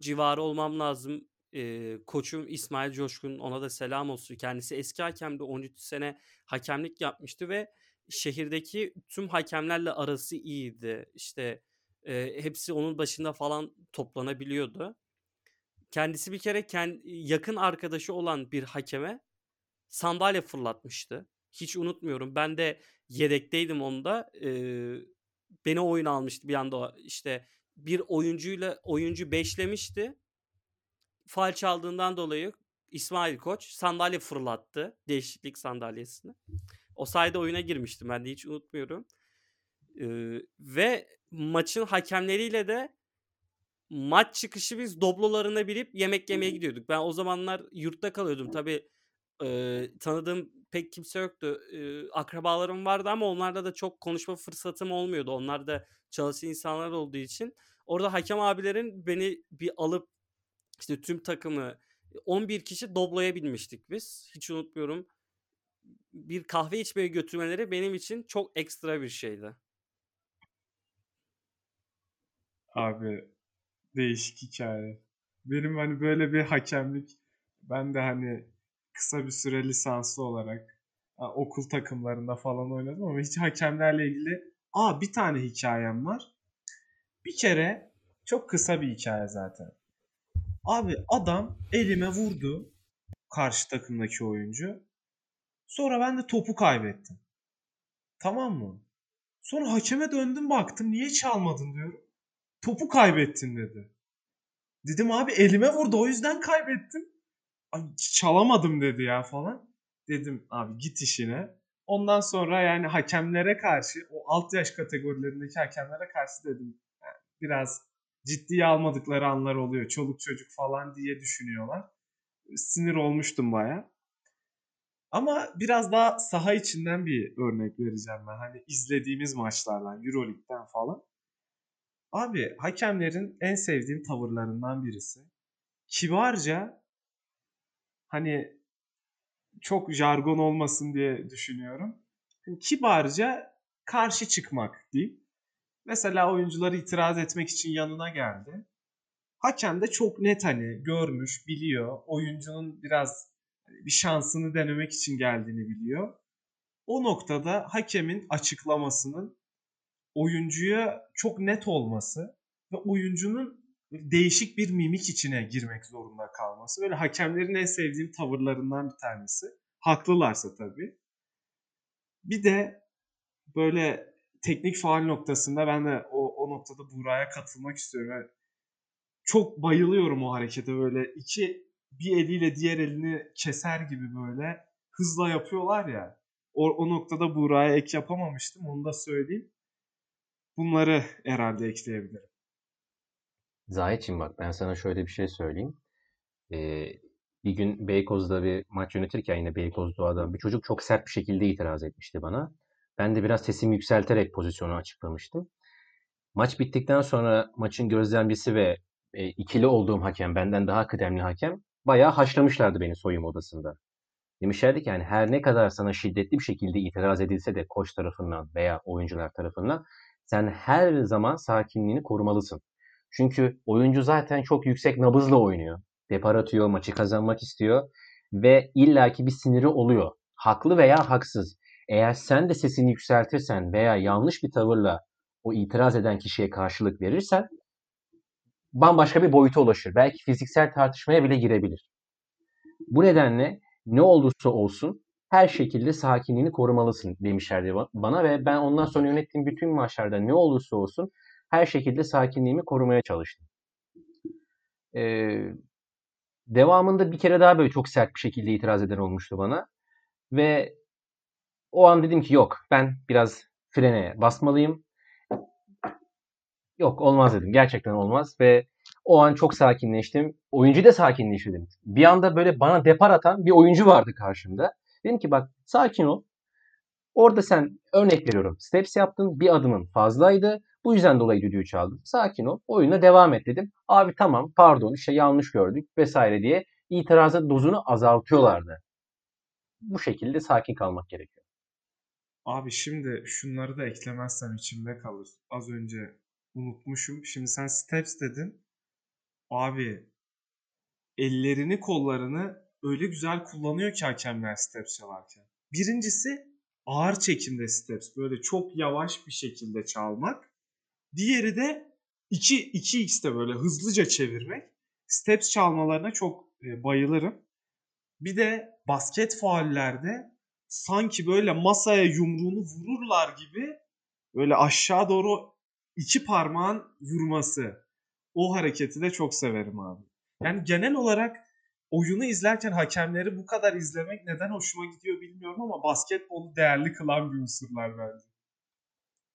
civarı olmam lazım. E, koçum İsmail Coşkun ona da selam olsun. Kendisi eski hakemdi 13 sene hakemlik yapmıştı ve şehirdeki tüm hakemlerle arası iyiydi. İşte e, hepsi onun başında falan toplanabiliyordu. Kendisi bir kere kend, yakın arkadaşı olan bir hakeme sandalye fırlatmıştı. Hiç unutmuyorum. Ben de yedekteydim onda. Ee, beni oyun almıştı bir anda işte bir oyuncuyla oyuncu beşlemişti. Faal çaldığından dolayı İsmail Koç sandalye fırlattı. Değişiklik sandalyesini. O sayede oyuna girmiştim ben de hiç unutmuyorum. Ee, ve maçın hakemleriyle de maç çıkışı biz doblolarına binip yemek yemeye gidiyorduk. Ben o zamanlar yurtta kalıyordum. Tabii e, tanıdığım pek kimse yoktu. E, akrabalarım vardı ama onlarla da çok konuşma fırsatım olmuyordu. Onlar da çalışan insanlar olduğu için. Orada hakem abilerin beni bir alıp işte tüm takımı 11 kişi dobloya binmiştik biz. Hiç unutmuyorum. Bir kahve içmeye götürmeleri benim için çok ekstra bir şeydi. Abi değişik hikaye. Benim hani böyle bir hakemlik ben de hani kısa bir süre lisanslı olarak okul takımlarında falan oynadım ama hiç hakemlerle ilgili aa bir tane hikayem var. Bir kere çok kısa bir hikaye zaten. Abi adam elime vurdu karşı takımdaki oyuncu. Sonra ben de topu kaybettim. Tamam mı? Sonra hakeme döndüm baktım niye çalmadın diyorum. Topu kaybettin dedi. Dedim abi elime vurdu o yüzden kaybettim. çalamadım dedi ya falan. Dedim abi git işine. Ondan sonra yani hakemlere karşı o alt yaş kategorilerindeki hakemlere karşı dedim yani biraz ciddiye almadıkları anlar oluyor. Çoluk çocuk falan diye düşünüyorlar. Sinir olmuştum baya. Ama biraz daha saha içinden bir örnek vereceğim ben. Hani izlediğimiz maçlardan, Euroleague'den falan. Abi hakemlerin en sevdiğim tavırlarından birisi. Kibarca hani çok jargon olmasın diye düşünüyorum. Kibarca karşı çıkmak diyeyim. Mesela oyuncuları itiraz etmek için yanına geldi. Hakem de çok net hani görmüş, biliyor. Oyuncunun biraz bir şansını denemek için geldiğini biliyor. O noktada hakemin açıklamasının oyuncuya çok net olması ve oyuncunun değişik bir mimik içine girmek zorunda kalması. Böyle hakemlerin en sevdiğim tavırlarından bir tanesi. Haklılarsa tabii. Bir de böyle teknik faal noktasında ben de o, o noktada Buğra'ya katılmak istiyorum. Yani çok bayılıyorum o harekete böyle iki bir eliyle diğer elini keser gibi böyle hızla yapıyorlar ya. O, o noktada Buğra'ya ek yapamamıştım onu da söyleyeyim. Bunları herhalde ekleyebilirim. Zahit'ciğim bak ben sana şöyle bir şey söyleyeyim. Ee, bir gün Beykoz'da bir maç yönetirken yine Beykoz Doğa'da bir çocuk çok sert bir şekilde itiraz etmişti bana. Ben de biraz sesimi yükselterek pozisyonu açıklamıştım. Maç bittikten sonra maçın gözlemcisi ve e, ikili olduğum hakem, benden daha kıdemli hakem bayağı haşlamışlardı beni soyunma odasında. Demişlerdi ki yani her ne kadar sana şiddetli bir şekilde itiraz edilse de koç tarafından veya oyuncular tarafından sen her zaman sakinliğini korumalısın. Çünkü oyuncu zaten çok yüksek nabızla oynuyor. Depar atıyor, maçı kazanmak istiyor ve illaki bir siniri oluyor. Haklı veya haksız. Eğer sen de sesini yükseltirsen veya yanlış bir tavırla o itiraz eden kişiye karşılık verirsen bambaşka bir boyuta ulaşır. Belki fiziksel tartışmaya bile girebilir. Bu nedenle ne olursa olsun her şekilde sakinliğini korumalısın demişlerdi bana ve ben ondan sonra yönettiğim bütün maçlarda ne olursa olsun her şekilde sakinliğimi korumaya çalıştım. Ee, devamında bir kere daha böyle çok sert bir şekilde itiraz eden olmuştu bana ve o an dedim ki yok ben biraz frene basmalıyım. Yok olmaz dedim. Gerçekten olmaz ve o an çok sakinleştim. Oyuncu da sakinleştirdim. Bir anda böyle bana depar atan bir oyuncu vardı karşımda. Dedim ki bak sakin ol. Orada sen örnek veriyorum. Steps yaptın bir adımın fazlaydı. Bu yüzden dolayı düdüğü çaldım. Sakin ol. Oyuna devam et dedim. Abi tamam pardon işte yanlış gördük vesaire diye itirazın dozunu azaltıyorlardı. Bu şekilde sakin kalmak gerekiyor. Abi şimdi şunları da eklemezsem içimde kalır. Az önce unutmuşum. Şimdi sen steps dedin. Abi ellerini kollarını öyle güzel kullanıyor ki hakemler steps çalarken. Birincisi ağır çekimde steps. Böyle çok yavaş bir şekilde çalmak. Diğeri de 2 2x'te böyle hızlıca çevirmek. Steps çalmalarına çok e, bayılırım. Bir de basket faullerde sanki böyle masaya yumruğunu vururlar gibi böyle aşağı doğru iki parmağın vurması. O hareketi de çok severim abi. Yani genel olarak oyunu izlerken hakemleri bu kadar izlemek neden hoşuma gidiyor bilmiyorum ama basketbolu değerli kılan bir unsurlar bence.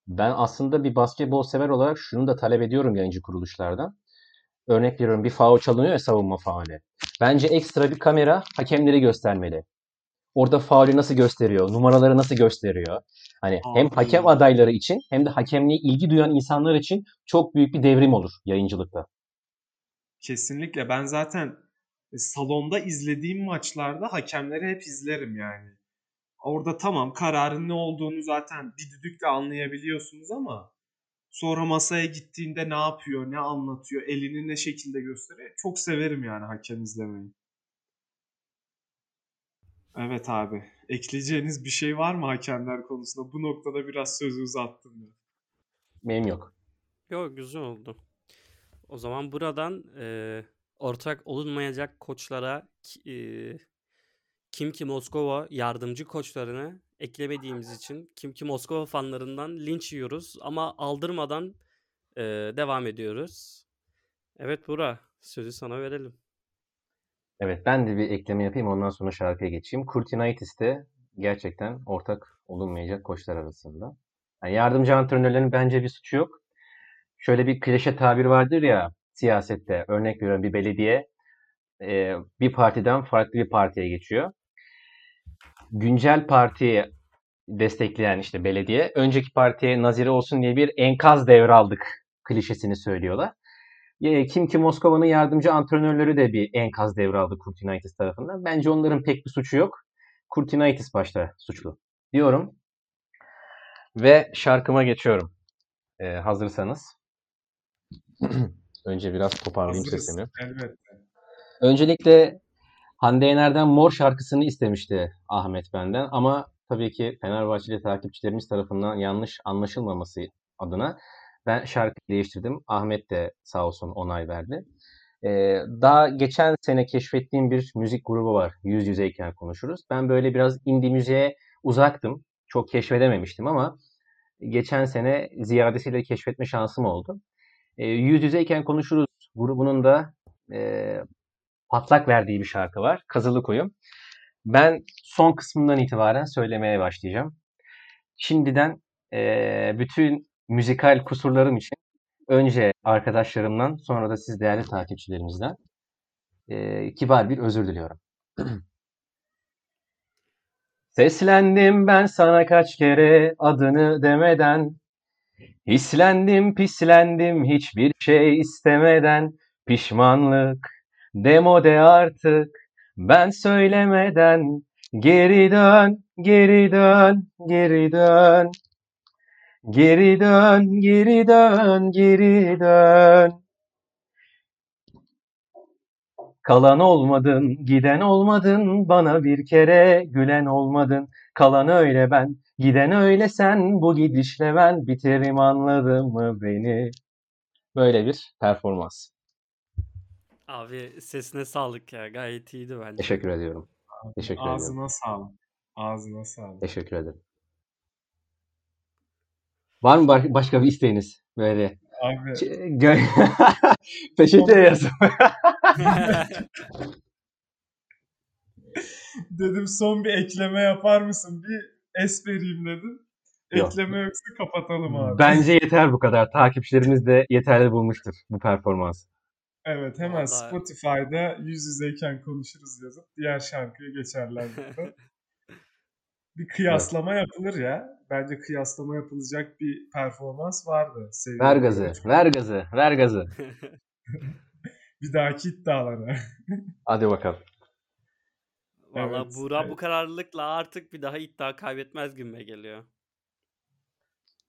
Ben aslında bir basketbol sever olarak şunu da talep ediyorum yayıncı kuruluşlardan. Örnek veriyorum bir faul çalınıyor ya savunma faali. Bence ekstra bir kamera hakemleri göstermeli. Orada faulü nasıl gösteriyor, numaraları nasıl gösteriyor. Hani hem Abi. hakem adayları için hem de hakemliğe ilgi duyan insanlar için çok büyük bir devrim olur yayıncılıkta. Kesinlikle. Ben zaten salonda izlediğim maçlarda hakemleri hep izlerim yani. Orada tamam kararın ne olduğunu zaten bir düdükle anlayabiliyorsunuz ama sonra masaya gittiğinde ne yapıyor, ne anlatıyor, elini ne şekilde gösteriyor. Çok severim yani hakem izlemeyi. Evet abi. Ekleyeceğiniz bir şey var mı hakemler konusunda? Bu noktada biraz sözü uzattım ben. Benim yok. Yok güzel oldu. O zaman buradan e, ortak olunmayacak koçlara e, Kim Ki Moskova yardımcı koçlarını eklemediğimiz için Kim Ki Moskova fanlarından linç yiyoruz ama aldırmadan e, devam ediyoruz. Evet Bura sözü sana verelim. Evet ben de bir ekleme yapayım ondan sonra şarkıya geçeyim. Kurtinaitis de gerçekten ortak olunmayacak koçlar arasında. Yani yardımcı antrenörlerin bence bir suçu yok. Şöyle bir klişe tabir vardır ya siyasette örnek veriyorum bir belediye e, bir partiden farklı bir partiye geçiyor. Güncel partiyi destekleyen işte belediye önceki partiye nazire olsun diye bir enkaz devraldık klişesini söylüyorlar. Kim ki Moskova'nın yardımcı antrenörleri de bir enkaz devraldı Kurtinaitis tarafından. Bence onların pek bir suçu yok. Kurtinaitis başta suçlu diyorum. Ve şarkıma geçiyorum. E, hazırsanız. Önce biraz toparlayayım Hazırız. sesimi. Elbette. Öncelikle Hande Yener'den Mor şarkısını istemişti Ahmet benden ama tabii ki Fenerbahçeli takipçilerimiz tarafından yanlış anlaşılmaması adına ben şarkıyı değiştirdim. Ahmet de sağ olsun onay verdi. Ee, daha geçen sene keşfettiğim bir müzik grubu var. Yüz yüzeyken konuşuruz. Ben böyle biraz indie müziğe uzaktım. Çok keşfedememiştim ama geçen sene ziyadesiyle keşfetme şansım oldu. Ee, yüz yüzeyken konuşuruz grubunun da e, patlak verdiği bir şarkı var. Kazılı Koyun. Ben son kısmından itibaren söylemeye başlayacağım. Şimdiden eee, bütün müzikal kusurlarım için önce arkadaşlarımdan sonra da siz değerli takipçilerimizden eee, kibar bir özür diliyorum. Seslendim ben sana kaç kere adını demeden Hislendim pislendim hiçbir şey istemeden. Pişmanlık demode artık. Ben söylemeden. Geri dön, geri dön, geri dön. Geri dön, geri dön, geri dön. Kalan olmadın, giden olmadın, bana bir kere gülen olmadın. Kalan öyle ben, giden öyle sen, bu gidişle ben biterim anladın mı beni? Böyle bir performans. Abi sesine sağlık ya gayet iyiydi bence. Teşekkür ediyorum. Teşekkür. Ağzına sağlık. Ağzına sağlık. Teşekkür ederim. Var mı baş- başka bir isteğiniz? Böyle Abi Ç- gö- peçete yazın. dedim son bir ekleme yapar mısın? Bir es vereyim dedim. Yok. Ekleme yoksa kapatalım abi. Bence yeter bu kadar. Takipçilerimiz de yeterli bulmuştur bu performans. Evet hemen Vallahi- Spotify'da yüz yüzeyken konuşuruz yazıp diğer şarkıya geçerler burada. bir kıyaslama yapılır ya. Bence kıyaslama yapılacak bir performans vardı. sevgili Ver gazı, Koç. ver gazı, ver gazı. Bir dahaki iddialara. Hadi bakalım. Valla Evet, Buğra bu evet. kararlılıkla artık bir daha iddia kaybetmez gibime geliyor.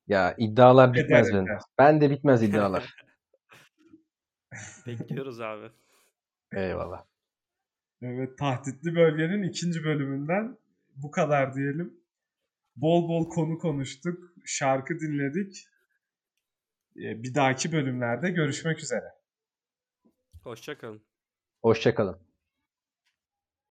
Ya iddialar bitmez Eder, benim. eder. Ben de bitmez iddialar. Bekliyoruz abi. Eyvallah. Evet tahtitli bölgenin ikinci bölümünden bu kadar diyelim. Bol bol konu konuştuk. Şarkı dinledik. Ee, Bir dahaki bölümlerde görüşmek üzere. Hoşçakalın. Hoşçakalın.